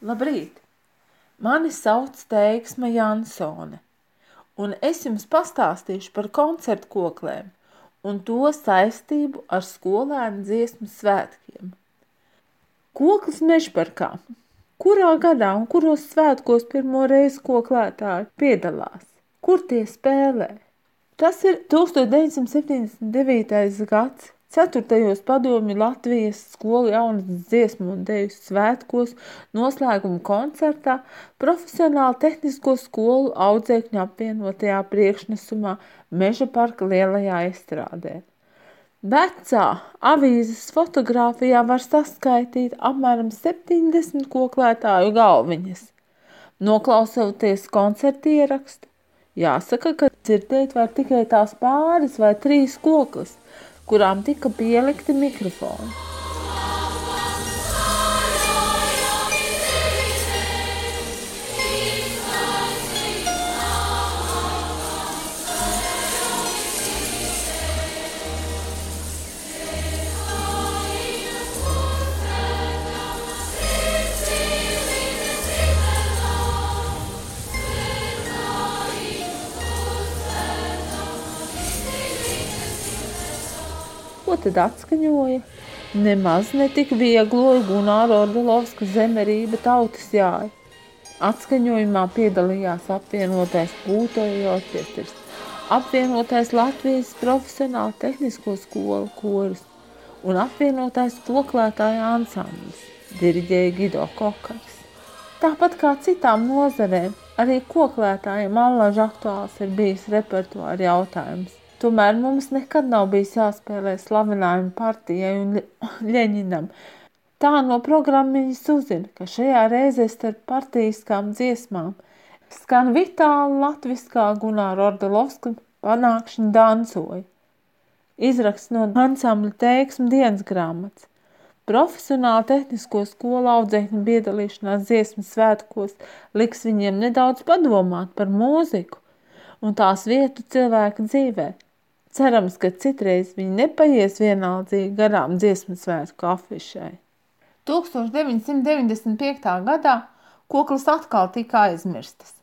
Labrīt! Mani sauc Teiksma Jansone, un es jums pastāstīšu par koncertu koklēm un to saistību ar skolēnu dziesmu svētkiem. Koklis mežparkā. Kurā gadā un kuros svētkos pirmo reizi koklētāji piedalās? Kur tie spēlē? Tas ir 1979. gads. Ceturtajos padomju Latvijas skolu jaunatnes dziesmu un deju svētkos noslēguma koncertā profesionāli tehnisko skolu audzēkņu apvienotajā priekšnesumā Meža parka lielajā estrādē. Vecā avīzes fotografijā var saskaitīt apmēram 70 koklētāju galviņas. Noklausoties koncerta ierakstu, jāsaka, ka dzirdēt var tikai tās pāris vai trīs koklis, kurām tika pielikti mikrofoni. Ko tad atskaņoja? Nemaz ne tik viegloja Gunāra Ordelovska zemerība tautas jāja. Atskaņojumā piedalījās apvienotais pūtoju orķestris, apvienotais Latvijas profesionāla tehnisko skolu koris un apvienotais koklētāja ansamblis, diriģēja Gido Kokars. Tāpat kā citām nozarēm, arī koklētājiem allaž aktuāls ir bijis repertuāra jautājums. Tomēr mums nekad nav bijis jāspēlē slavenājumi partijai un Ļeņinam. Tā no programmiņas uzzina, ka šajā reizē starp partijiskām dziesmām skan vitāli latviskā Gunāra Ordelovska panākšana dancoja. Izraksts no ansambļa teiksmu dienas grāmatas. Profesionāli tehnisko skolu audzēkņu piedalīšanās dziesmu svētkos liks viņiem nedaudz padomāt par mūziku un tās vietu cilvēka dzīvē. Cerams, ka citreiz viņi nepaies vienaldzīgi garām dziesmu svētku afišai. 1995. gadā koklis atkal tika aizmirstas.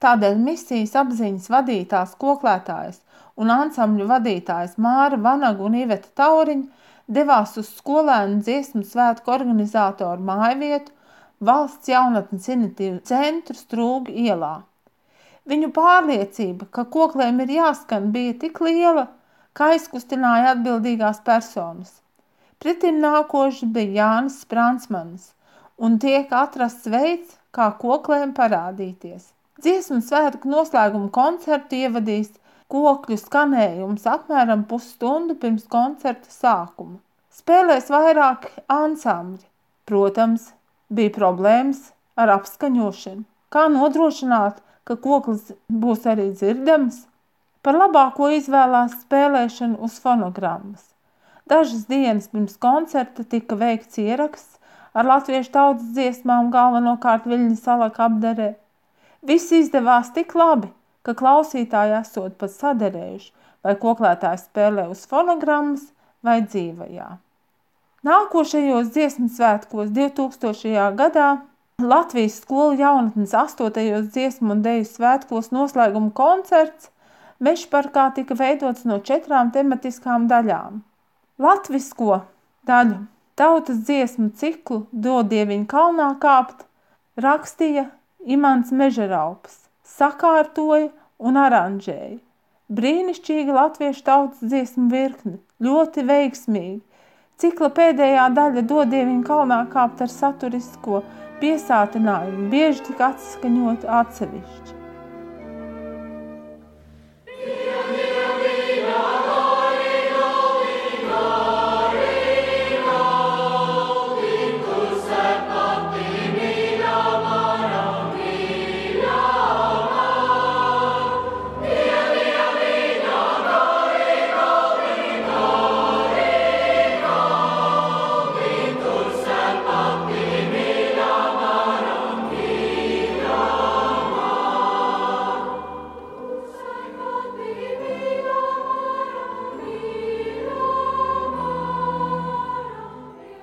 Tādēļ misijas apziņas vadītās koklētājas un ansambļu vadītājas Māra Vanaga un Iveta Tauriņa devās uz skolēnu dziesmu svētku organizātoru mājvietu valsts jaunatnes iniciatīvu centru Strūgu ielā. Viņu pārliecība, ka koklēm ir jāskan, bija tik liela, ka aizkustināja atbildīgās personas. Pretim nākoši bija Jānis Spransmanis, un tiek atrasts veids, kā koklēm parādīties. Dziesmu svētku noslēguma koncertu ievadīs kokļu skanējums apmēram pusstundu pirms koncerta sākuma. Spēlēs vairāki ansambļi. Protams, bija problēmas ar apskaņošanu. Kā nodrošināt, ka koklis būs arī dzirdams, par labāko izvēlās spēlēšanu uz fonogrammas. Dažas dienas pirms koncerta tika veikts ieraksts ar latviešu tautas dziesmām galvenokārt Viļņa salaka apderē. Viss izdevās tik labi, ka klausītāji esot pat saderējuši, vai koklētājs spēlē uz fonogrammas vai dzīvajā. Nākošajos dziesmu svētkos 2000. gadā Latvijas skolu jaunatnes 8. dziesmu un deju svētkos noslēguma koncerts Mežparkā tika veidots no četrām tematiskām daļām. Latvisko daļu tautas dziesmu ciklu Dodieviņa kalnā kāpt rakstīja Imants Mežeraups, sakārtoja un aranžēja. Brīnišķīga latviešu tautas dziesmu virkne, ļoti veiksmīgi. Cikla pēdējā daļa Dodieviņa kalnā kāpt ar saturisko piesātinājumi bieži tika atskaņoti atsevišķi.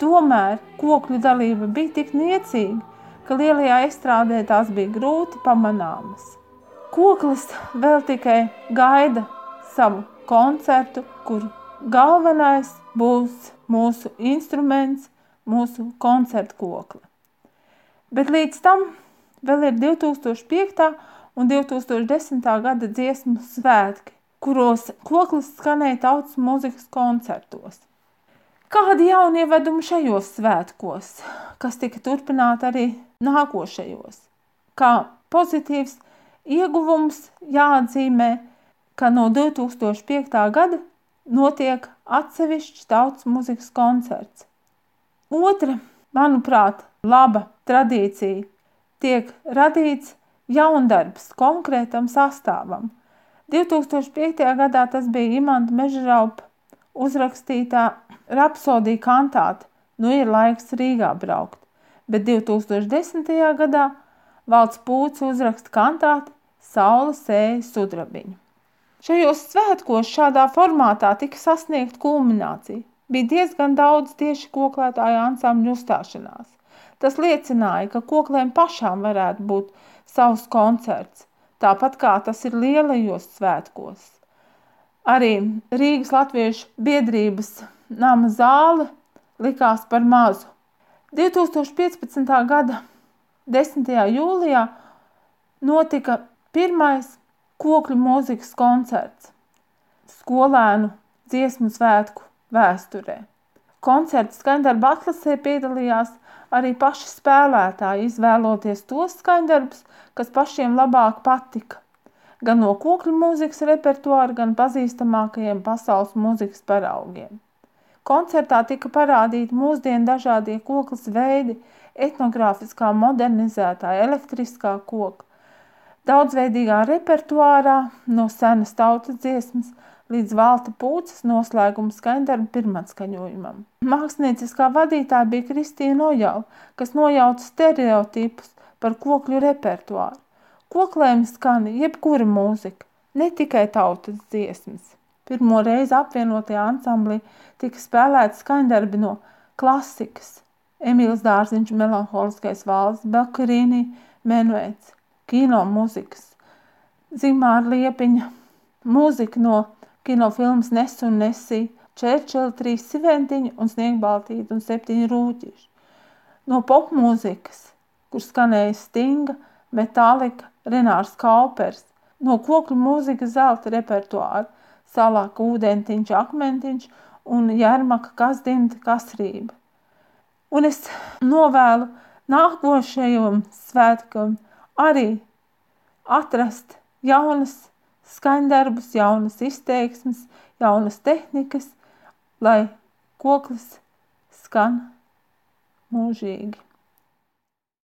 Tomēr kokļu dalība bija tik niecīga, ka lielajā estrādē tās bija grūti pamanāmas. Koklis vēl tikai gaida savu koncertu, kur galvenais būs mūsu instruments, mūsu koncertu kokli. Bet līdz tam vēl ir 2005. un 2010. gada dziesmu svētki, kuros koklis skanēja tautas mūzikas koncertos. Kādi jaunievedumi šajos svētkos, kas tika turpināti arī nākošajos? Kā pozitīvs ieguvums jāatzīmē, ka no 2005. gada notiek atsevišķs tautas muzikas koncerts. Otra, manuprāt, laba tradīcija tiek radīts jaundarbs konkrētam sastāvam. 2005. gadā tas bija Imanta Mežraupa uzrakstītā rapsodija kantāte Nu ir laiks Rīgā braukt, bet 2010. gadā Valds Pūts uzraksta kantāti Saula sēja sudrabiņu. Šajos svētkos šādā formātā tika sasniegt kulminācija. Bija diezgan daudz tieši koklētāju ansambļu uzstāšanās. Tas liecināja, ka koklēm pašām varētu būt savs koncerts, tāpat kā tas ir lielajos svētkos. Arī Rīgas Latviešu biedrības nama zāle likās par mazu. 2015. gada 10. jūlijā notika pirmais kokļu mūzikas koncerts skolēnu dziesmu svētku vēsturē. Koncerta skaņdarba atlasē piedalījās arī paši spēlētāji, izvēloties tos skaņdarbus, kas pašiem labāk patika gan no kokļu mūzikas repertuāra, gan pazīstamākajiem pasaules mūzikas paraugiem. Koncertā tika parādīti mūsdienu dažādie koklas veidi, etnogrāfiskā modernizētā elektriskā koka, daudzveidīgā repertuārā no senas tautas dziesmas līdz valta pūces noslēguma skaņdarba pirmatskaņojumam. Mākslinieckā vadītāja bija Kristīna Ojala, kas nojauca stereotipus par kokļu repertuāru. Koklēm skan jebkura mūzika, ne tikai tautas dziesmas. Pirmo reizi apvienotajā ansamblī tika spēlēti skaņdarbi no klasikas. Emīls Dārziņš, melanholiskais valsts, Belkarīnī, Menuēts, kino mūzikas, Zimāra Liepiņa, mūzika no kinofilmas Nes un Nesī, Čērčela trīs siventiņi un Sniegbaltīti un septiņi rūķiši. No popmūzikas, kur skanēja Stinga, Metalika, Renārs Kaupers, no kokļu mūzikas zelta repertuāra, salāka ūdentiņš, akmentiņš un jērmaka kasdimta kasrība. Un es novēlu nākošajam svētkam arī atrast jaunas skaņdarbus, jaunas izteiksmes, jaunas tehnikas, lai koklis skan mūžīgi.